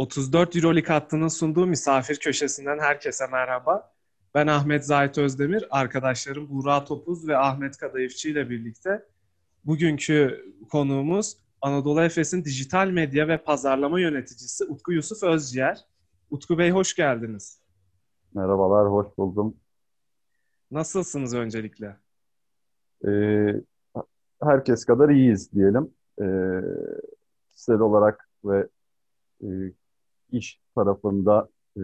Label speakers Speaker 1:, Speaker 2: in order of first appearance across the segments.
Speaker 1: 34 Euroleague hattının sunduğu misafir köşesinden herkese merhaba. Ben Ahmet Zahit Özdemir, arkadaşlarım Buğra Topuz ve Ahmet Kadayıfçı ile birlikte bugünkü konuğumuz Anadolu Efes'in dijital medya ve pazarlama yöneticisi Utku Yusuf Özciğer. Utku Bey hoş geldiniz.
Speaker 2: Merhabalar, hoş buldum.
Speaker 1: Nasılsınız öncelikle?
Speaker 2: Ee, herkes kadar iyiyiz diyelim. Ee, kişisel olarak ve e, iş tarafında e,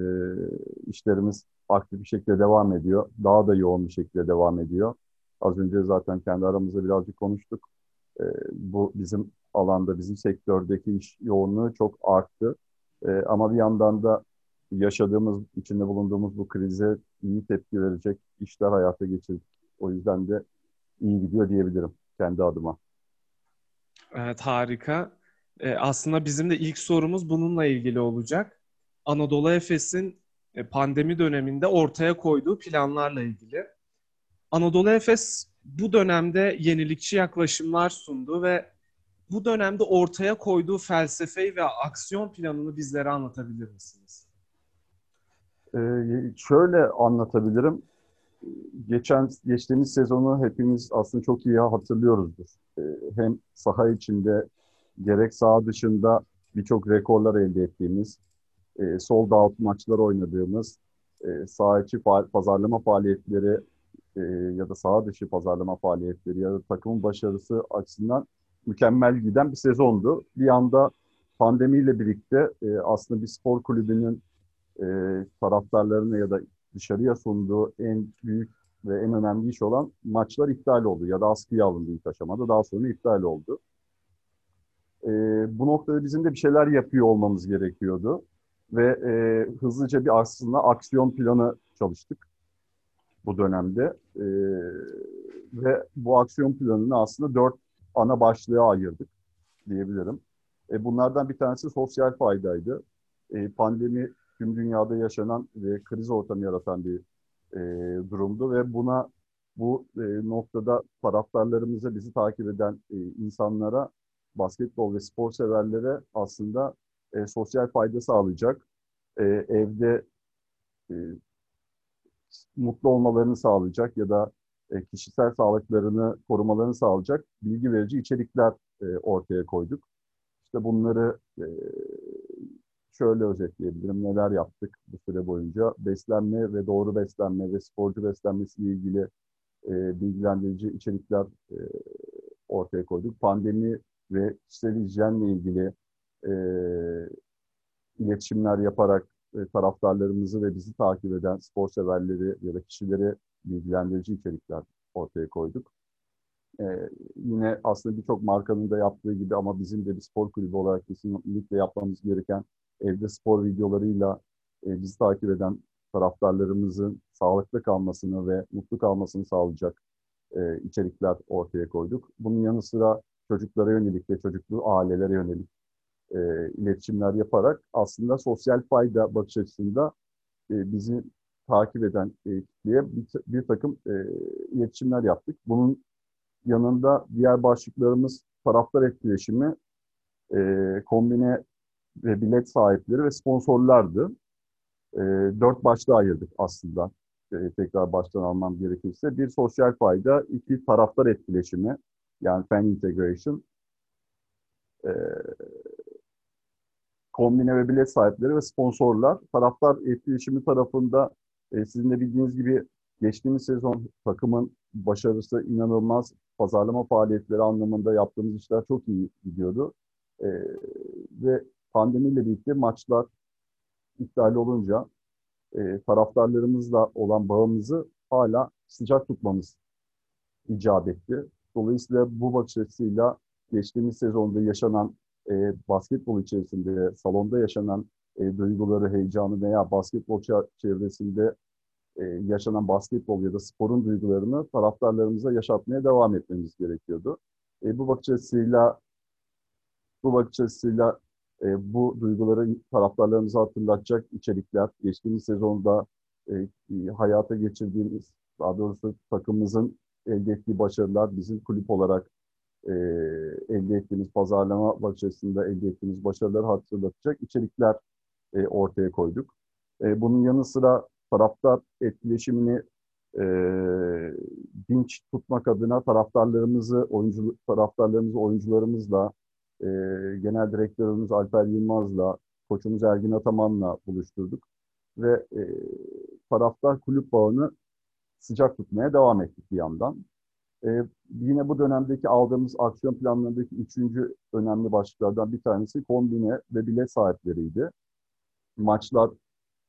Speaker 2: işlerimiz aktif bir şekilde devam ediyor. Daha da yoğun bir şekilde devam ediyor. Az önce zaten kendi aramızda birazcık konuştuk. E, bu bizim alanda, bizim sektördeki iş yoğunluğu çok arttı. E, ama bir yandan da yaşadığımız, içinde bulunduğumuz bu krize iyi tepki verecek işler hayata geçirdik. O yüzden de iyi gidiyor diyebilirim kendi adıma.
Speaker 1: Evet harika. Ee, aslında bizim de ilk sorumuz bununla ilgili olacak. Anadolu Efes'in e, pandemi döneminde ortaya koyduğu planlarla ilgili. Anadolu Efes bu dönemde yenilikçi yaklaşımlar sundu ve bu dönemde ortaya koyduğu felsefeyi ve aksiyon planını bizlere anlatabilir misiniz?
Speaker 2: Ee, şöyle anlatabilirim. Geçen geçtiğimiz sezonu hepimiz aslında çok iyi hatırlıyoruzdur. Ee, hem saha içinde gerek saha dışında birçok rekorlar elde ettiğimiz, e, sold out maçlar oynadığımız, e, saha içi fa- pazarlama faaliyetleri e, ya da saha dışı pazarlama faaliyetleri ya da takımın başarısı açısından mükemmel giden bir sezondu. Bir anda pandemiyle birlikte e, aslında bir spor kulübünün e, taraftarlarına ya da dışarıya sunduğu en büyük ve en önemli iş olan maçlar iptal oldu ya da askıya alındı ilk aşamada. Daha sonra iptal oldu. E, bu noktada bizim de bir şeyler yapıyor olmamız gerekiyordu. Ve e, hızlıca bir aslında aksiyon planı çalıştık bu dönemde. E, ve bu aksiyon planını aslında dört ana başlığa ayırdık diyebilirim. E, bunlardan bir tanesi sosyal faydaydı. E, pandemi tüm dünyada yaşanan ve kriz ortamı yaratan bir e, durumdu ve buna bu e, noktada taraftarlarımıza, bizi takip eden e, insanlara, basketbol ve spor severlere aslında e, sosyal fayda sağlayacak, e, evde e, mutlu olmalarını sağlayacak ya da e, kişisel sağlıklarını korumalarını sağlayacak bilgi verici içerikler e, ortaya koyduk. İşte bunları e, şöyle özetleyebilirim. Neler yaptık bu süre boyunca? Beslenme ve doğru beslenme ve sporcu beslenmesiyle ilgili e, bilgilendirici içerikler e, ortaya koyduk. Pandemi ve kişisel hijyenle ilgili e, iletişimler yaparak e, taraftarlarımızı ve bizi takip eden spor severleri ya da kişileri bilgilendirici içerikler ortaya koyduk. Ee, yine aslında birçok markanın da yaptığı gibi ama bizim de bir spor kulübü olarak kesinlikle yapmamız gereken evde spor videolarıyla e, bizi takip eden taraftarlarımızın sağlıklı kalmasını ve mutlu kalmasını sağlayacak e, içerikler ortaya koyduk. Bunun yanı sıra çocuklara yönelik ve çocuklu ailelere yönelik e, iletişimler yaparak aslında sosyal fayda bakış açısında e, bizi takip eden e, kitleye bir, bir takım e, iletişimler yaptık. Bunun yanında diğer başlıklarımız taraftar etkileşimi, e, kombine ve bilet sahipleri ve sponsorlardı. E, dört başlığa ayırdık aslında. E, tekrar baştan almam gerekirse. Bir sosyal fayda, iki taraftar etkileşimi, yani fan integration, e, kombine ve bilet sahipleri ve sponsorlar. Taraftar etkileşimi tarafında e, sizin de bildiğiniz gibi geçtiğimiz sezon takımın başarısı inanılmaz. Pazarlama faaliyetleri anlamında yaptığımız işler çok iyi gidiyordu. E, ve pandemiyle birlikte maçlar iptal olunca e, taraftarlarımızla olan bağımızı hala sıcak tutmamız icap etti. Dolayısıyla bu bakış açısıyla geçtiğimiz sezonda yaşanan e, basketbol içerisinde, salonda yaşanan e, duyguları, heyecanı veya basketbol çevresinde e, yaşanan basketbol ya da sporun duygularını taraftarlarımıza yaşatmaya devam etmemiz gerekiyordu. E, bu bakış açısıyla bu bakış açısıyla e, bu duyguları taraftarlarımıza hatırlatacak içerikler, geçtiğimiz sezonda e, hayata geçirdiğimiz, daha doğrusu takımımızın elde ettiği başarılar, bizim kulüp olarak e, elde ettiğimiz pazarlama bakış açısında elde ettiğimiz başarıları hatırlatacak içerikler e, ortaya koyduk. E, bunun yanı sıra taraftar etkileşimini e, dinç tutmak adına taraftarlarımızı, oyuncu taraftarlarımızı oyuncularımızla, e, genel direktörümüz Alper Yılmaz'la, koçumuz Ergin Ataman'la buluşturduk. Ve e, taraftar kulüp bağını sıcak tutmaya devam ettik bir yandan. E, yine bu dönemdeki aldığımız aksiyon planlarındaki üçüncü önemli başlıklardan bir tanesi kombine ve bilet sahipleriydi. Maçlar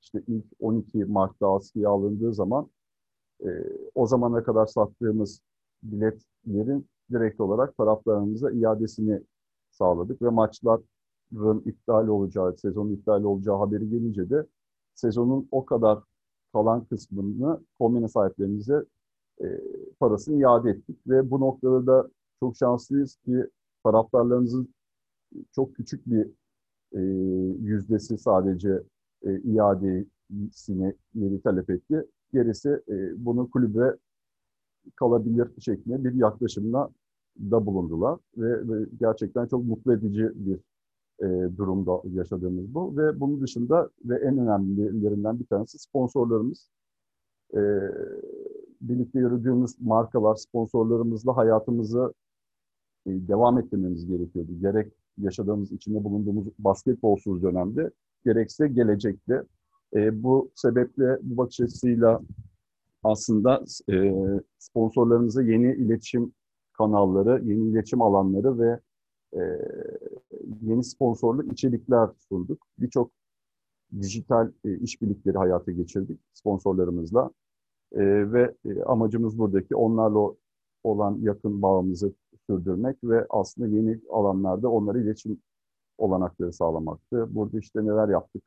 Speaker 2: işte ilk 12 Mart'ta askıya alındığı zaman e, o zamana kadar sattığımız biletlerin direkt olarak taraflarımıza iadesini sağladık ve maçların iptal olacağı, sezonun iptal olacağı haberi gelince de sezonun o kadar kalan kısmını kombine sahiplerimize e, parasını iade ettik ve bu noktada da çok şanslıyız ki taraftarlarımızın çok küçük bir e, yüzdesi sadece e, iadesini yeri talep etti. Gerisi e, bunu kulübe kalabilir şeklinde bir yaklaşımla da bulundular ve, ve gerçekten çok mutlu edici bir e, durumda yaşadığımız bu ve bunun dışında ve en önemlilerinden bir tanesi sponsorlarımız. E, birlikte yürüdüğümüz markalar, sponsorlarımızla hayatımızı e, devam ettirmemiz gerekiyordu. Gerek yaşadığımız, içinde bulunduğumuz basketbolsuz dönemde, gerekse gelecekte. E, bu sebeple bu bakış açısıyla aslında e, sponsorlarımıza yeni iletişim kanalları, yeni iletişim alanları ve e, yeni sponsorluk içerikler sunduk. Birçok dijital e, işbirlikleri hayata geçirdik sponsorlarımızla. E, ve amacımız buradaki onlarla olan yakın bağımızı sürdürmek ve aslında yeni alanlarda onlara iletişim olanakları sağlamaktı. Burada işte neler yaptık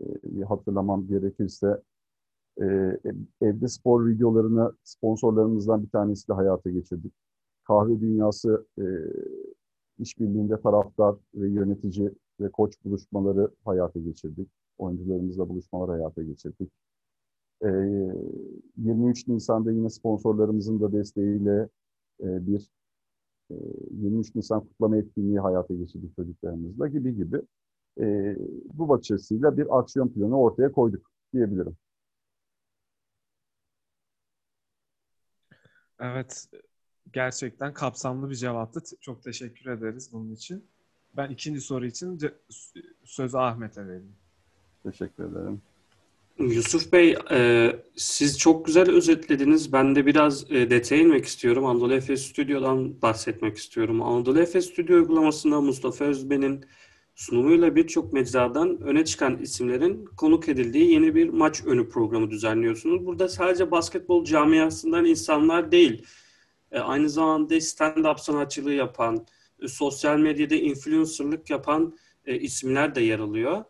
Speaker 2: e, hatırlamam gerekirse evde spor videolarını sponsorlarımızdan bir tanesiyle hayata geçirdik. Kahve Dünyası e, işbirliğinde taraftar ve yönetici ve koç buluşmaları hayata geçirdik. Oyuncularımızla buluşmalar hayata geçirdik. 23 Nisan'da yine sponsorlarımızın da desteğiyle bir 23 Nisan kutlama etkinliği hayata geçirdik çocuklarımızla gibi gibi. Bu bakış bir aksiyon planı ortaya koyduk diyebilirim.
Speaker 1: Evet, gerçekten kapsamlı bir cevaptı. Çok teşekkür ederiz bunun için. Ben ikinci soru için sözü Ahmet'e vereyim.
Speaker 2: Teşekkür ederim.
Speaker 3: Yusuf Bey, e, siz çok güzel özetlediniz. Ben de biraz e, detaya inmek istiyorum. Anadolu Efes Stüdyo'dan bahsetmek istiyorum. Anadolu Efes Stüdyo uygulamasında Mustafa Özben'in sunumuyla birçok mecradan öne çıkan isimlerin konuk edildiği yeni bir maç önü programı düzenliyorsunuz. Burada sadece basketbol camiasından insanlar değil, e, aynı zamanda stand-up sanatçılığı yapan, e, sosyal medyada influencerlık yapan e, isimler de yer alıyor.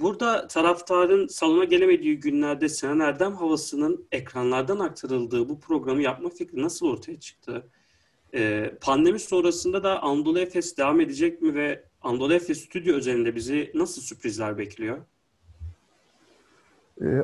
Speaker 3: Burada taraftarın salona gelemediği günlerde Sinan Erdem havasının ekranlardan aktarıldığı bu programı yapma fikri nasıl ortaya çıktı? Pandemi sonrasında da Anadolu Efes devam edecek mi ve Anadolu Efes stüdyo özelinde bizi nasıl sürprizler bekliyor?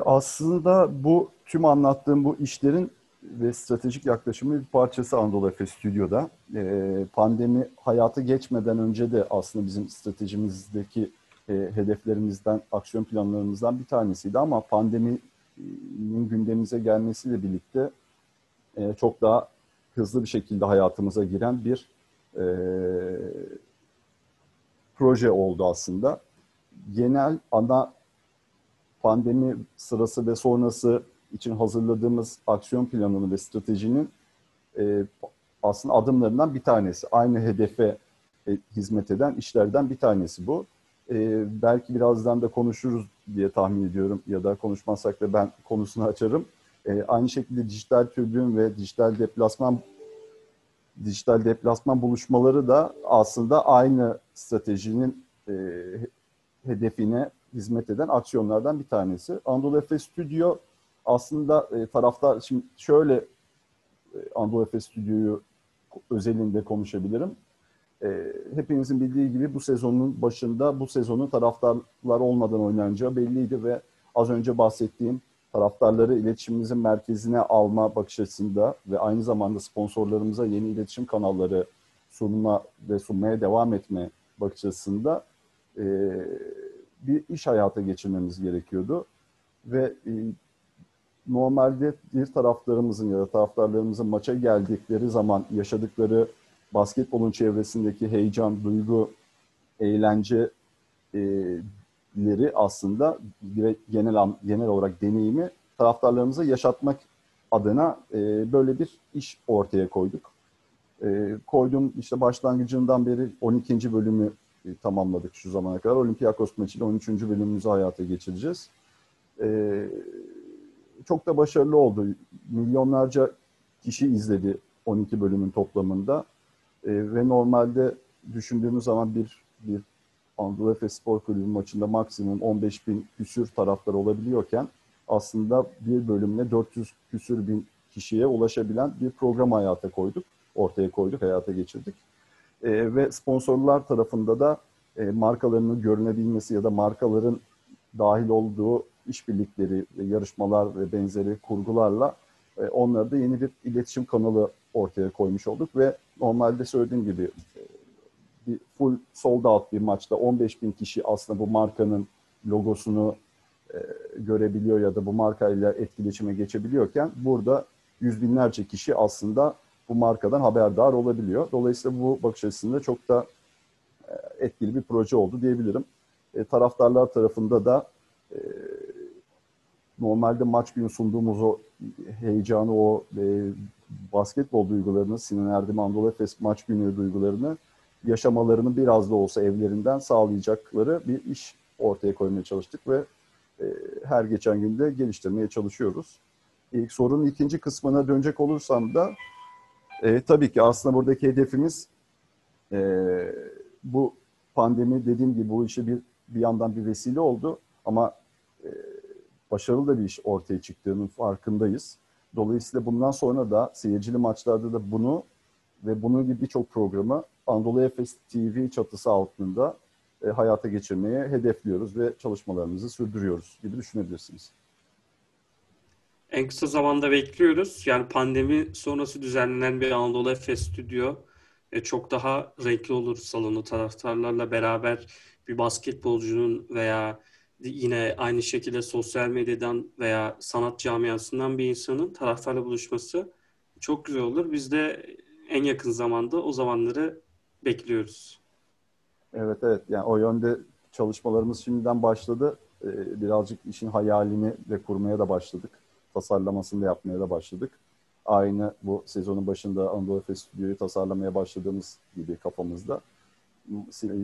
Speaker 2: Aslında bu tüm anlattığım bu işlerin ve stratejik yaklaşımı bir parçası Anadolu Efes Stüdyo'da. Ee, pandemi hayata geçmeden önce de aslında bizim stratejimizdeki e, hedeflerimizden, aksiyon planlarımızdan bir tanesiydi ama pandeminin gündemimize gelmesiyle birlikte e, çok daha hızlı bir şekilde hayatımıza giren bir e, proje oldu aslında. Genel ana pandemi sırası ve sonrası için hazırladığımız aksiyon planını ve stratejinin e, aslında adımlarından bir tanesi. Aynı hedefe e, hizmet eden işlerden bir tanesi bu. E, belki birazdan da konuşuruz diye tahmin ediyorum ya da konuşmazsak da ben konusunu açarım. E, aynı şekilde dijital tribün ve dijital deplasman dijital deplasman buluşmaları da aslında aynı stratejinin e, hedefine hizmet eden aksiyonlardan bir tanesi. Anadolu Efes Stüdyo aslında e, taraftar, şimdi şöyle e, Anadolu Efes Stüdyo'yu özelinde konuşabilirim. E, hepinizin bildiği gibi bu sezonun başında bu sezonun taraftarlar olmadan oynanacağı belliydi ve az önce bahsettiğim taraftarları iletişimimizin merkezine alma bakış açısında ve aynı zamanda sponsorlarımıza yeni iletişim kanalları sunma ve sunmaya devam etme bakış açısında e, bir iş hayata geçirmemiz gerekiyordu. Ve e, normalde bir taraftarımızın ya da taraftarlarımızın maça geldikleri zaman yaşadıkları basketbolun çevresindeki heyecan, duygu, eğlenceleri aslında genel genel olarak deneyimi taraftarlarımıza yaşatmak adına e, böyle bir iş ortaya koyduk. E, koydum işte başlangıcından beri 12. bölümü e, tamamladık şu zamana kadar. Olympiakos maçıyla 13. bölümümüzü hayata geçireceğiz. E, çok da başarılı oldu. Milyonlarca kişi izledi 12 bölümün toplamında. E, ve normalde düşündüğümüz zaman bir bir Anadolu Efes Spor Kulübü maçında maksimum 15 bin küsür taraftar olabiliyorken aslında bir bölümle 400 küsür bin kişiye ulaşabilen bir program hayata koyduk. Ortaya koyduk, hayata geçirdik. E, ve sponsorlar tarafında da e, markalarının görünebilmesi ya da markaların dahil olduğu işbirlikleri, yarışmalar ve benzeri kurgularla e, onlara da yeni bir iletişim kanalı ortaya koymuş olduk ve normalde söylediğim gibi e, bir full sold out bir maçta 15 bin kişi aslında bu markanın logosunu e, görebiliyor ya da bu markayla etkileşime geçebiliyorken burada yüz binlerce kişi aslında bu markadan haberdar olabiliyor. Dolayısıyla bu bakış açısında çok da e, etkili bir proje oldu diyebilirim. E, taraftarlar tarafında da e, normalde maç günü sunduğumuz o heyecanı, o e, basketbol duygularını, Sinan Erdem Anadolu Efes maç günü duygularını yaşamalarını biraz da olsa evlerinden sağlayacakları bir iş ortaya koymaya çalıştık ve e, her geçen günde geliştirmeye çalışıyoruz. İlk sorunun ikinci kısmına dönecek olursam da e, tabii ki aslında buradaki hedefimiz e, bu pandemi dediğim gibi bu işe bir bir yandan bir vesile oldu ama başarılı da bir iş ortaya çıktığının farkındayız. Dolayısıyla bundan sonra da seyircili maçlarda da bunu ve bunun gibi birçok programı Anadolu Efes TV çatısı altında e, hayata geçirmeye hedefliyoruz ve çalışmalarımızı sürdürüyoruz gibi düşünebilirsiniz.
Speaker 3: En kısa zamanda bekliyoruz. Yani pandemi sonrası düzenlenen bir Anadolu Efes stüdyo e, çok daha renkli olur salonu taraftarlarla beraber bir basketbolcunun veya yine aynı şekilde sosyal medyadan veya sanat camiasından bir insanın taraftarla buluşması çok güzel olur. Biz de en yakın zamanda o zamanları bekliyoruz.
Speaker 2: Evet evet yani o yönde çalışmalarımız şimdiden başladı. Ee, birazcık işin hayalini de kurmaya da başladık. Tasarlamasını da yapmaya da başladık. Aynı bu sezonun başında Anadolu Efes Stüdyo'yu tasarlamaya başladığımız gibi kafamızda.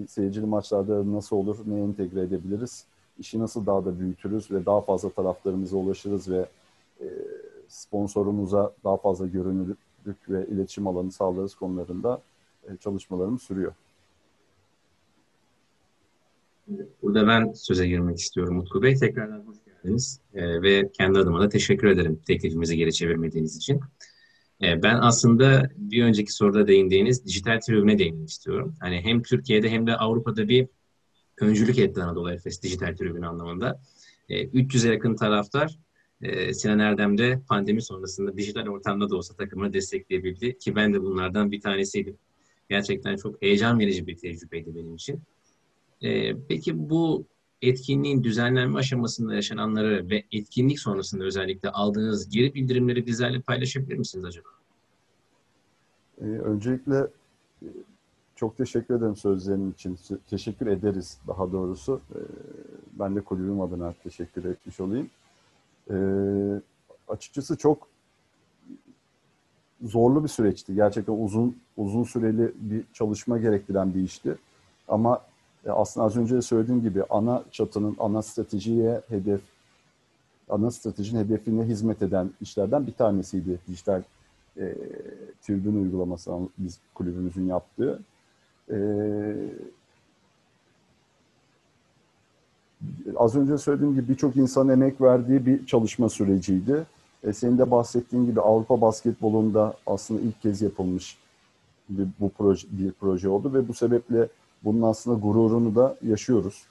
Speaker 2: Seyircili maçlarda nasıl olur, ne entegre edebiliriz, işi nasıl daha da büyütürüz ve daha fazla taraftarımıza ulaşırız ve e, sponsorumuza daha fazla görünürlük ve iletişim alanı sağlarız konularında e, çalışmalarımız sürüyor.
Speaker 4: Burada ben söze girmek istiyorum Utku Bey. Tekrardan hoş geldiniz ee, ve kendi adıma da teşekkür ederim teklifimizi geri çevirmediğiniz için. Ee, ben aslında bir önceki soruda değindiğiniz dijital tribüne değinmek istiyorum. Hani hem Türkiye'de hem de Avrupa'da bir öncülük etti Anadolu Efes dijital tribün anlamında. Ee, 300'e yakın taraftar e, Sinan Erdem de pandemi sonrasında dijital ortamda da olsa takımını destekleyebildi ki ben de bunlardan bir tanesiydim. Gerçekten çok heyecan verici bir tecrübeydi benim için. E, peki bu etkinliğin düzenlenme aşamasında yaşananları ve etkinlik sonrasında özellikle aldığınız geri bildirimleri bizlerle paylaşabilir misiniz acaba?
Speaker 2: Ee, öncelikle e, çok teşekkür ederim sözlerin için. Teşekkür ederiz daha doğrusu. Ee, ben de kulübüm adına teşekkür etmiş olayım. Ee, açıkçası çok zorlu bir süreçti. Gerçekten uzun uzun süreli bir çalışma gerektiren bir işti. Ama e, aslında az önce de söylediğim gibi ana çatının, ana stratejiye hedef, ana stratejinin hedefine hizmet eden işlerden bir tanesiydi dijital e, tribün uygulaması biz kulübümüzün yaptığı. E, az önce söylediğim gibi birçok insan emek verdiği bir çalışma süreciydi. E, senin de bahsettiğin gibi Avrupa basketbolunda aslında ilk kez yapılmış bir, bu proje, bir proje oldu ve bu sebeple bunun aslında gururunu da yaşıyoruz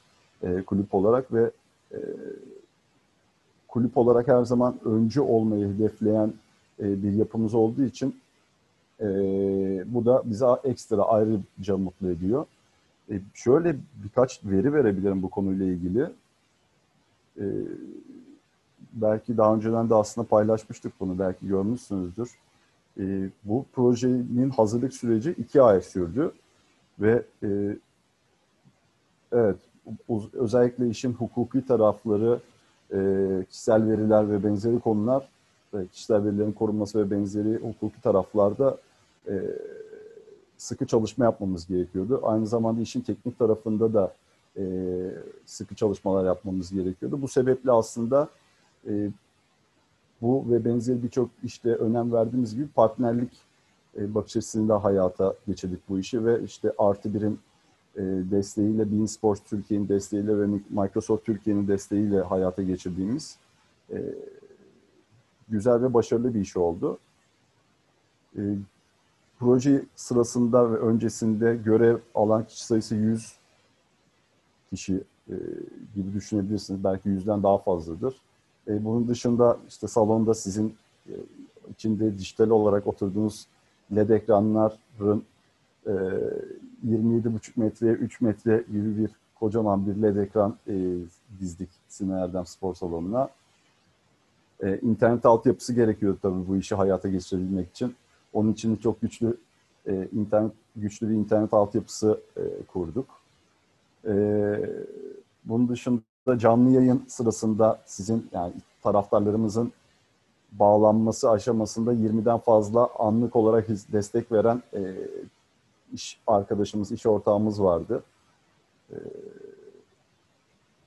Speaker 2: e, kulüp olarak ve e, kulüp olarak her zaman öncü olmayı hedefleyen e, bir yapımız olduğu için e, bu da bizi ekstra ayrıca mutlu ediyor. E, şöyle birkaç veri verebilirim bu konuyla ilgili. E, belki daha önceden de aslında paylaşmıştık bunu, belki görmüşsünüzdür. E, bu projenin hazırlık süreci iki ay sürdü ve e, evet özellikle işin hukuki tarafları, e, kişisel veriler ve benzeri konular, kişisel verilerin korunması ve benzeri hukuki taraflarda e, sıkı çalışma yapmamız gerekiyordu. Aynı zamanda işin teknik tarafında da e, sıkı çalışmalar yapmamız gerekiyordu. Bu sebeple aslında e, bu ve benzeri birçok işte önem verdiğimiz gibi partnerlik e, bakış açısıyla hayata geçirdik bu işi ve işte artı birim e, desteğiyle, Bean Sports Türkiye'nin desteğiyle ve Microsoft Türkiye'nin desteğiyle hayata geçirdiğimiz e, güzel ve başarılı bir iş oldu. E, proje sırasında ve öncesinde görev alan kişi sayısı 100 kişi e, gibi düşünebilirsiniz. Belki yüzden daha fazladır. E, bunun dışında işte salonda sizin e, içinde dijital olarak oturduğunuz LED ekranların e, 27,5 metreye 3 metre gibi bir kocaman bir LED ekran dizdik Sinan Erdem Spor Salonu'na. E, internet altyapısı gerekiyordu tabii bu işi hayata geçirebilmek için. Onun için çok güçlü e, internet güçlü bir internet altyapısı e, kurduk. E, bunun dışında canlı yayın sırasında sizin yani taraftarlarımızın bağlanması aşamasında 20'den fazla anlık olarak destek veren e, iş arkadaşımız, iş ortağımız vardı. E,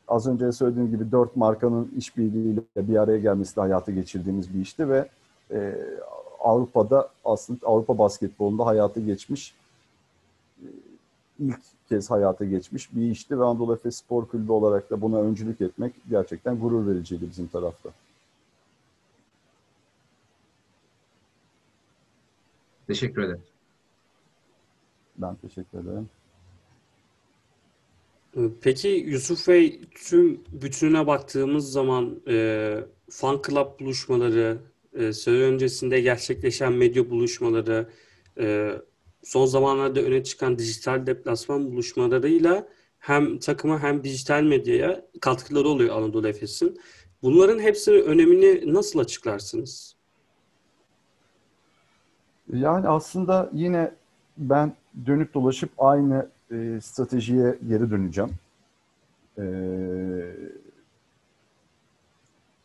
Speaker 2: az önce söylediğim gibi dört markanın işbirliğiyle bir araya gelmesiyle hayata geçirdiğimiz bir işti ve e, Avrupa'da aslında Avrupa basketbolunda hayata geçmiş e, ilk kez hayata geçmiş bir işti ve Anadolu Efes Spor Kulübü olarak da buna öncülük etmek gerçekten gurur vericiydi bizim tarafta.
Speaker 4: Teşekkür ederim.
Speaker 2: Ben teşekkür ederim.
Speaker 3: Peki Yusuf Bey tüm bütününe baktığımız zaman e, fan club buluşmaları, e, sene öncesinde gerçekleşen medya buluşmaları, e, son zamanlarda öne çıkan dijital deplasman buluşmalarıyla hem takıma hem dijital medyaya katkıları oluyor Anadolu Efes'in. Bunların hepsinin önemini nasıl açıklarsınız?
Speaker 2: Yani aslında yine ben dönüp dolaşıp aynı e, stratejiye geri döneceğim. E,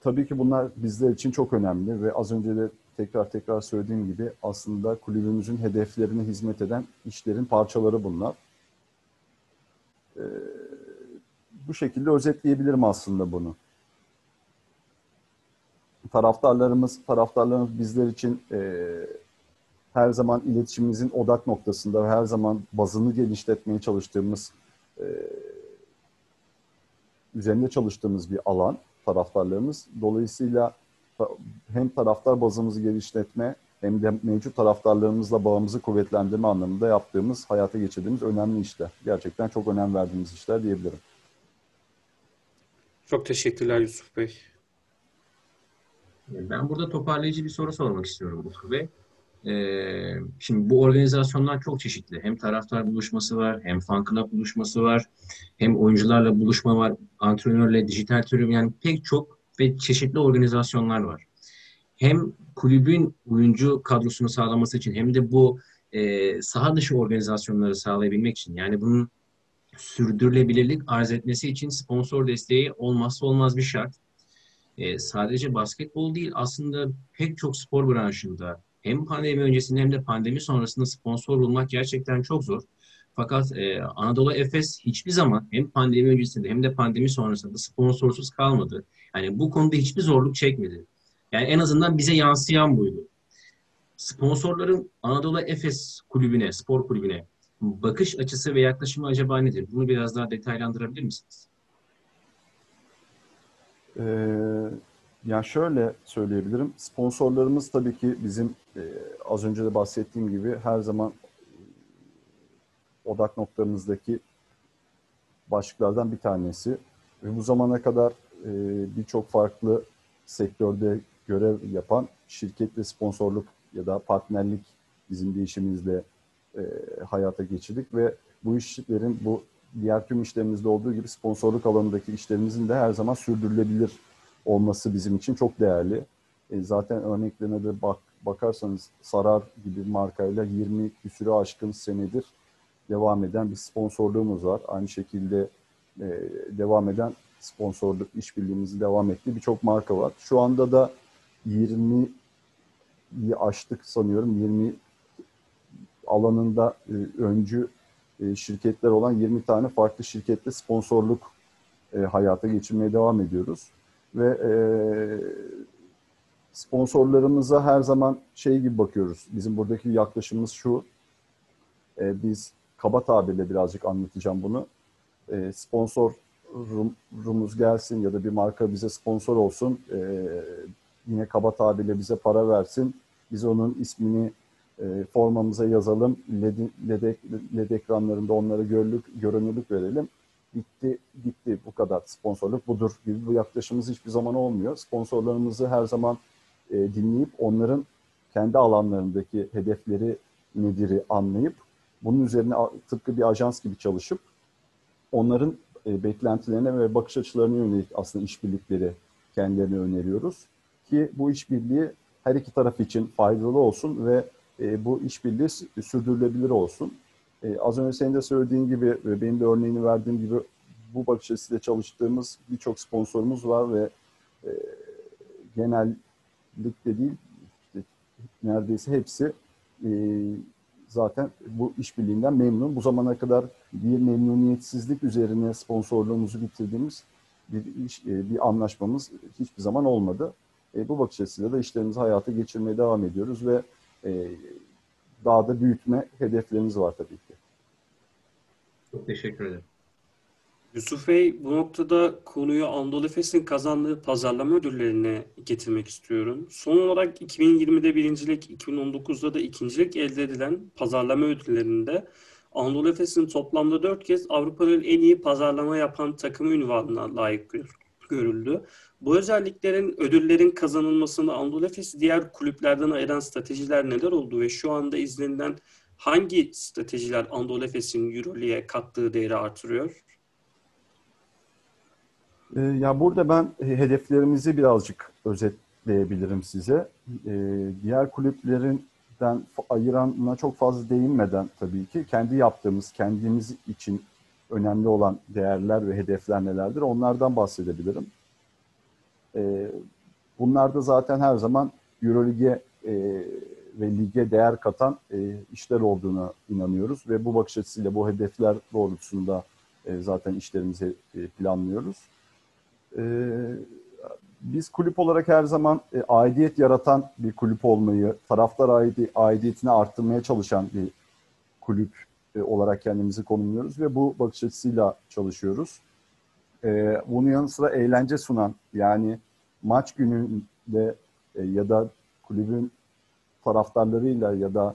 Speaker 2: tabii ki bunlar bizler için çok önemli ve az önce de tekrar tekrar söylediğim gibi aslında kulübümüzün hedeflerine hizmet eden işlerin parçaları bunlar. E, bu şekilde özetleyebilirim aslında bunu. Taraftarlarımız, taraftarlarımız bizler için e, her zaman iletişimimizin odak noktasında ve her zaman bazını geliştirmeye çalıştığımız, e, üzerinde çalıştığımız bir alan taraftarlarımız. Dolayısıyla hem taraftar bazımızı geliştirme hem de mevcut taraftarlarımızla bağımızı kuvvetlendirme anlamında yaptığımız, hayata geçirdiğimiz önemli işler. Gerçekten çok önem verdiğimiz işler diyebilirim.
Speaker 3: Çok teşekkürler Yusuf Bey.
Speaker 4: Ben burada toparlayıcı bir soru sormak istiyorum Utku Bey. Ee, şimdi bu organizasyonlar çok çeşitli. Hem taraftar buluşması var, hem fan club buluşması var, hem oyuncularla buluşma var, antrenörle, dijital tribün yani pek çok ve çeşitli organizasyonlar var. Hem kulübün oyuncu kadrosunu sağlaması için hem de bu e, saha dışı organizasyonları sağlayabilmek için yani bunun sürdürülebilirlik arz etmesi için sponsor desteği olmazsa olmaz bir şart. E, sadece basketbol değil aslında pek çok spor branşında hem pandemi öncesinde hem de pandemi sonrasında sponsor bulmak gerçekten çok zor. Fakat e, Anadolu Efes hiçbir zaman hem pandemi öncesinde hem de pandemi sonrasında sponsorsuz kalmadı. Yani bu konuda hiçbir zorluk çekmedi. Yani en azından bize yansıyan buydu. Sponsorların Anadolu Efes kulübüne, spor kulübüne bakış açısı ve yaklaşımı acaba nedir? Bunu biraz daha detaylandırabilir misiniz?
Speaker 2: Ee, yani şöyle söyleyebilirim. Sponsorlarımız tabii ki bizim e, az önce de bahsettiğim gibi her zaman e, odak noktamızdaki başlıklardan bir tanesi. Ve bu zamana kadar e, birçok farklı sektörde görev yapan şirketle sponsorluk ya da partnerlik bizim değişimimizle e, hayata geçirdik ve bu işlerin, bu diğer tüm işlerimizde olduğu gibi sponsorluk alanındaki işlerimizin de her zaman sürdürülebilir olması bizim için çok değerli. E, zaten örneklerine de bak, bakarsanız Sarar gibi markayla 20 küsürü aşkın senedir devam eden bir sponsorluğumuz var. Aynı şekilde e, devam eden sponsorluk işbirliğimizi devam ettiği birçok marka var. Şu anda da 20'yi aştık sanıyorum. 20 alanında e, öncü e, şirketler olan 20 tane farklı şirkette sponsorluk e, hayata geçirmeye devam ediyoruz. Ve e, sponsorlarımıza her zaman şey gibi bakıyoruz. Bizim buradaki yaklaşımımız şu. E, biz kaba tabirle birazcık anlatacağım bunu. E, sponsorumuz gelsin ya da bir marka bize sponsor olsun. E, yine kaba tabirle bize para versin. Biz onun ismini e, formamıza yazalım. LED, LED, LED ekranlarında onlara görünürlük, görünürlük verelim. Bitti, gitti bu kadar sponsorluk budur gibi bu yaklaşımımız hiçbir zaman olmuyor. Sponsorlarımızı her zaman e, dinleyip onların kendi alanlarındaki hedefleri nedir'i anlayıp bunun üzerine tıpkı bir ajans gibi çalışıp onların e, beklentilerine ve bakış açılarına yönelik aslında işbirlikleri kendilerine öneriyoruz. Ki bu işbirliği her iki taraf için faydalı olsun ve e, bu işbirliği sürdürülebilir olsun. E, az önce senin de söylediğin gibi ve benim de örneğini verdiğim gibi bu bakış açısıyla çalıştığımız birçok sponsorumuz var ve e, genellikle değil işte neredeyse hepsi e, zaten bu işbirliğinden memnun. Bu zamana kadar bir memnuniyetsizlik üzerine sponsorluğumuzu bitirdiğimiz bir iş, e, bir anlaşmamız hiçbir zaman olmadı. E, bu bakış açısıyla da işlerimizi hayata geçirmeye devam ediyoruz ve e, daha da büyütme hedeflerimiz var tabii ki.
Speaker 4: Çok teşekkür ederim.
Speaker 3: Yusuf Bey bu noktada konuyu Anadolu Efes'in kazandığı pazarlama ödüllerine getirmek istiyorum. Son olarak 2020'de birincilik, 2019'da da ikincilik elde edilen pazarlama ödüllerinde Anadolu Efes'in toplamda dört kez Avrupa'nın en iyi pazarlama yapan takımı ünvanına layık görüldü. Bu özelliklerin, ödüllerin kazanılmasını Anadolu Efes'i diğer kulüplerden ayıran stratejiler neler oldu ve şu anda izlenilen hangi stratejiler Anadolu Efes'in Euroleague'e kattığı değeri artırıyor?
Speaker 2: Ee, ya burada ben hedeflerimizi birazcık özetleyebilirim size. Ee, diğer kulüplerinden ayıranına çok fazla değinmeden tabii ki kendi yaptığımız, kendimiz için önemli olan değerler ve hedefler nelerdir onlardan bahsedebilirim. Ee, bunlar da zaten her zaman Eurolig'e e, ve lige değer katan e, işler olduğuna inanıyoruz ve bu bakış açısıyla bu hedefler doğrultusunda e, zaten işlerimizi planlıyoruz. Biz kulüp olarak her zaman aidiyet yaratan bir kulüp olmayı, taraftar aidiyetini arttırmaya çalışan bir kulüp olarak kendimizi konumluyoruz ve bu bakış açısıyla çalışıyoruz. Bunun yanı sıra eğlence sunan yani maç gününde ya da kulübün taraftarlarıyla ya da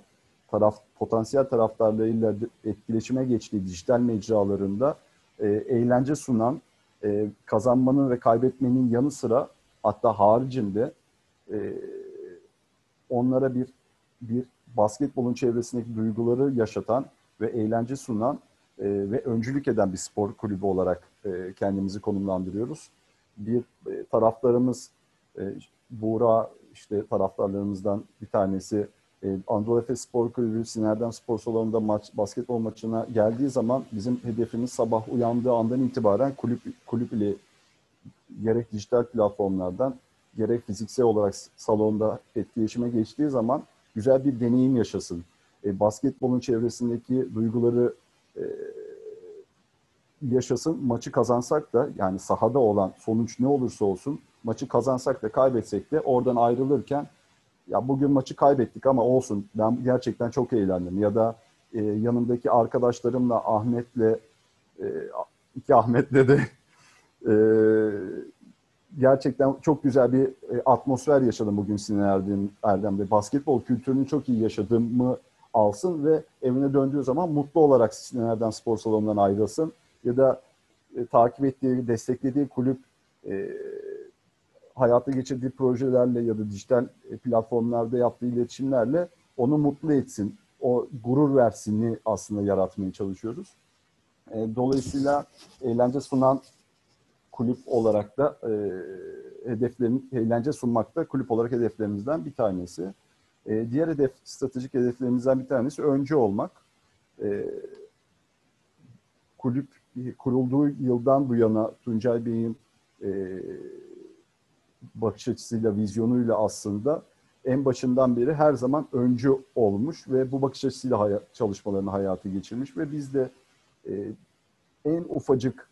Speaker 2: taraf potansiyel taraftarlarıyla etkileşime geçtiği dijital mecralarında e, eğlence sunan, e, kazanmanın ve kaybetmenin yanı sıra hatta haricinde e, onlara bir bir basketbolun çevresindeki duyguları yaşatan ve eğlence sunan e, ve öncülük eden bir spor kulübü olarak e, kendimizi konumlandırıyoruz. Bir e, taraftarımız e, Buğra işte taraftarlarımızdan bir tanesi e, Anadolu Efes Spor Kulübü Sinerden Spor Salonu'nda maç, basketbol maçına geldiği zaman bizim hedefimiz sabah uyandığı andan itibaren kulüp, kulüp ile gerek dijital platformlardan gerek fiziksel olarak salonda etkileşime geçtiği zaman güzel bir deneyim yaşasın. E, basketbolun çevresindeki duyguları e, yaşasın. Maçı kazansak da yani sahada olan sonuç ne olursa olsun maçı kazansak da kaybetsek de oradan ayrılırken ya bugün maçı kaybettik ama olsun ben gerçekten çok eğlendim ya da e, yanımdaki arkadaşlarımla Ahmet'le e, iki Ahmet'le de e, gerçekten çok güzel bir e, atmosfer yaşadım bugün Sinan Erdem, Erdem'de. Basketbol kültürünü çok iyi yaşadığımı alsın ve evine döndüğü zaman mutlu olarak Sinan Erdem Spor Salonu'ndan ayrılsın. Ya da e, takip ettiği, desteklediği kulüp e, hayata geçirdiği projelerle ya da dijital e, platformlarda yaptığı iletişimlerle onu mutlu etsin, o gurur versinini aslında yaratmaya çalışıyoruz. E, dolayısıyla eğlence sunan kulüp olarak da e, hedeflerin eğlence sunmakta kulüp olarak hedeflerimizden bir tanesi. E, diğer hedef stratejik hedeflerimizden bir tanesi öncü olmak. E, kulüp kurulduğu yıldan bu yana Tuncay Bey'in e, bakış açısıyla, vizyonuyla aslında en başından beri her zaman öncü olmuş ve bu bakış açısıyla hayat, çalışmalarını hayatı geçirmiş ve biz de e, en ufacık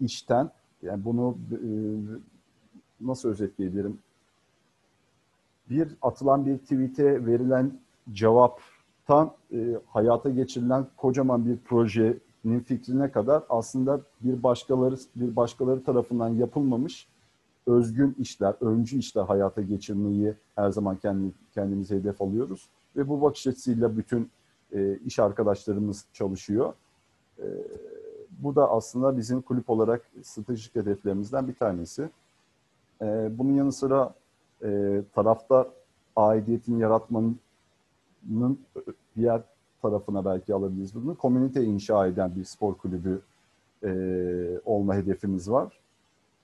Speaker 2: işten yani bunu e, nasıl özetleyebilirim? Bir atılan bir tweet'e verilen cevaptan e, hayata geçirilen kocaman bir projenin fikrine kadar aslında bir başkaları bir başkaları tarafından yapılmamış özgün işler, öncü işler hayata geçirmeyi her zaman kendi, kendimize hedef alıyoruz. Ve bu bakış açısıyla bütün e, iş arkadaşlarımız çalışıyor. E, bu da aslında bizim kulüp olarak stratejik hedeflerimizden bir tanesi. E, bunun yanı sıra e, taraftar aidiyetini yaratmanın diğer tarafına belki alabiliriz bunu. Komünite inşa eden bir spor kulübü e, olma hedefimiz var.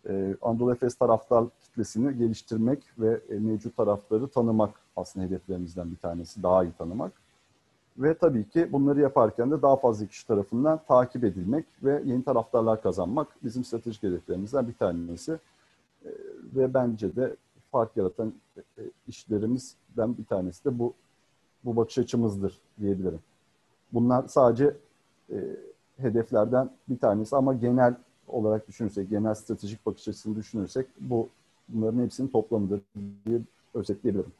Speaker 2: Ee, Anadolu Efes taraftar kitlesini geliştirmek ve e, mevcut taraftarı tanımak aslında hedeflerimizden bir tanesi. Daha iyi tanımak. Ve tabii ki bunları yaparken de daha fazla kişi tarafından takip edilmek ve yeni taraftarlar kazanmak bizim stratejik hedeflerimizden bir tanesi. Ee, ve bence de fark yaratan e, işlerimizden bir tanesi de bu bu bakış açımızdır diyebilirim. Bunlar sadece e, hedeflerden bir tanesi ama genel olarak düşünürsek, genel stratejik bakış açısını düşünürsek bu bunların hepsinin toplamıdır diye özetleyebilirim.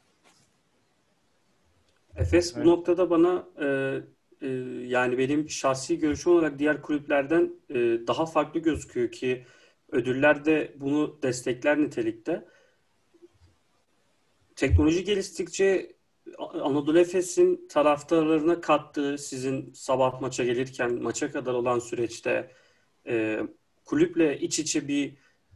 Speaker 3: Efes bu noktada bana e, e, yani benim şahsi görüşüm olarak diğer kulüplerden e, daha farklı gözüküyor ki ödüller de bunu destekler nitelikte. Teknoloji geliştikçe Anadolu Efes'in taraftarlarına kattığı sizin sabah maça gelirken maça kadar olan süreçte e, kulüple iç içe bir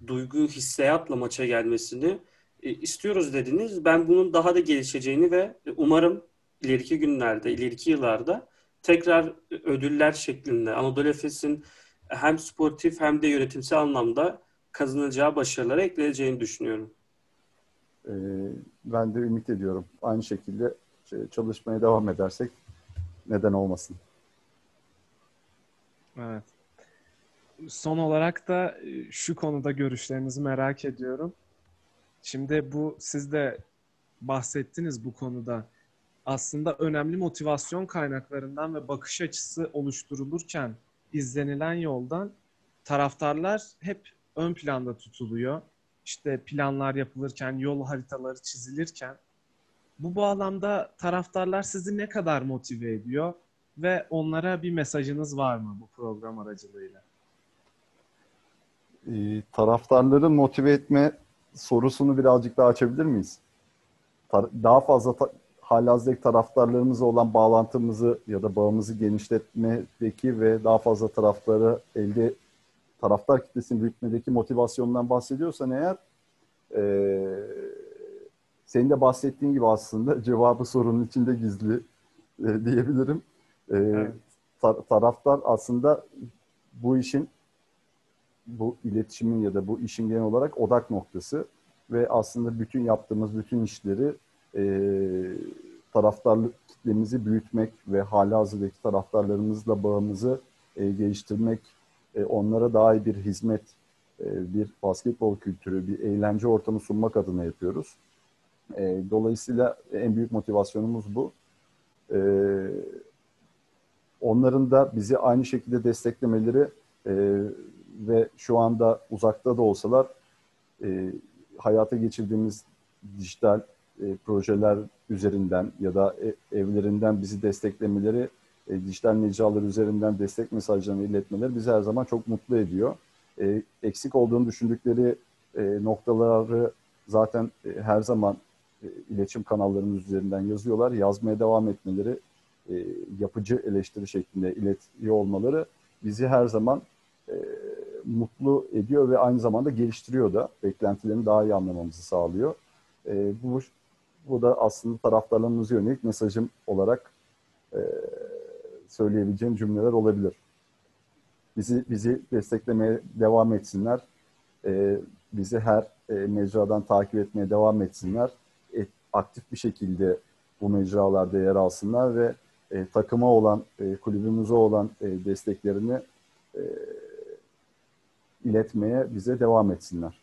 Speaker 3: duygu, hissiyatla maça gelmesini e, istiyoruz dediniz. Ben bunun daha da gelişeceğini ve umarım ileriki günlerde, ileriki yıllarda tekrar ödüller şeklinde Anadolu Efes'in hem sportif hem de yönetimsel anlamda kazanacağı başarılara ekleyeceğini düşünüyorum.
Speaker 2: Ee, ben de ümit ediyorum. Aynı şekilde şey, çalışmaya devam edersek neden olmasın.
Speaker 1: Evet son olarak da e, şu konuda görüşlerinizi merak ediyorum. Şimdi bu siz de bahsettiniz bu konuda. Aslında önemli motivasyon kaynaklarından ve bakış açısı oluşturulurken izlenilen yoldan taraftarlar hep ön planda tutuluyor. İşte planlar yapılırken, yol haritaları çizilirken bu bağlamda taraftarlar sizi ne kadar motive ediyor ve onlara bir mesajınız var mı bu program aracılığıyla?
Speaker 2: e, taraftarları motive etme sorusunu birazcık daha açabilir miyiz? Daha fazla ta- halihazırdaki taraftarlarımızla olan bağlantımızı ya da bağımızı genişletmedeki ve daha fazla taraftarı elde taraftar kitlesini büyütmedeki motivasyondan bahsediyorsan eğer e, senin de bahsettiğin gibi aslında cevabı sorunun içinde gizli e, diyebilirim. E, evet. tar- taraftar aslında bu işin bu iletişimin ya da bu işin genel olarak odak noktası ve aslında bütün yaptığımız bütün işleri e, taraftarlık kitlemizi büyütmek ve hali hazırdaki taraftarlarımızla bağımızı e, geliştirmek, e, onlara iyi bir hizmet, e, bir basketbol kültürü, bir eğlence ortamı sunmak adına yapıyoruz. E, dolayısıyla en büyük motivasyonumuz bu. E, onların da bizi aynı şekilde desteklemeleri ve şu anda uzakta da olsalar hayata geçirdiğimiz dijital projeler üzerinden ya da evlerinden bizi desteklemeleri, e, dijital mecralar üzerinden destek mesajlarını iletmeleri bizi her zaman çok mutlu ediyor. E, eksik olduğunu düşündükleri e, noktaları zaten e, her zaman e, iletişim kanallarımız üzerinden yazıyorlar. Yazmaya devam etmeleri, e, yapıcı eleştiri şeklinde iletiyor olmaları bizi her zaman e, mutlu ediyor ve aynı zamanda geliştiriyor da beklentilerini daha iyi anlamamızı sağlıyor. E, bu bu da aslında taraftarlarımıza yönelik mesajım olarak e, söyleyebileceğim cümleler olabilir. bizi bizi desteklemeye devam etsinler. E, bizi her e, mecradan takip etmeye devam etsinler. E, aktif bir şekilde bu mecralarda yer alsınlar ve e, takıma olan, e, kulübümüze olan e, desteklerini e, iletmeye bize devam etsinler.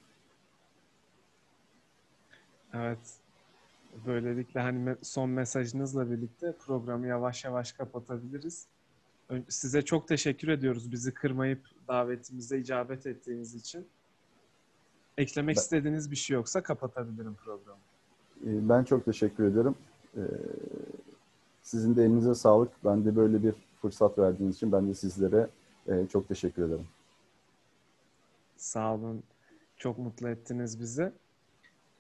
Speaker 1: Evet. Böylelikle hani son mesajınızla birlikte programı yavaş yavaş kapatabiliriz. Size çok teşekkür ediyoruz bizi kırmayıp davetimize icabet ettiğiniz için. Eklemek
Speaker 2: Ben-
Speaker 1: istediğiniz bir şey yoksa kapatabilirim programı.
Speaker 2: E, Ben çok teşekkür ederim. E, Sizin de elinize sağlık. Ben de böyle bir fırsat verdiğiniz için ben de sizlere e, çok teşekkür ederim.
Speaker 1: Sağ olun. Çok mutlu ettiniz bizi.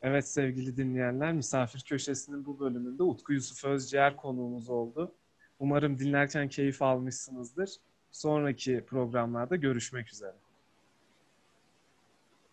Speaker 1: Evet sevgili dinleyenler, Misafir Köşesi'nin bu bölümünde Utku Yusuf Özciğer konuğumuz oldu. Umarım dinlerken keyif almışsınızdır. Sonraki programlarda görüşmek üzere.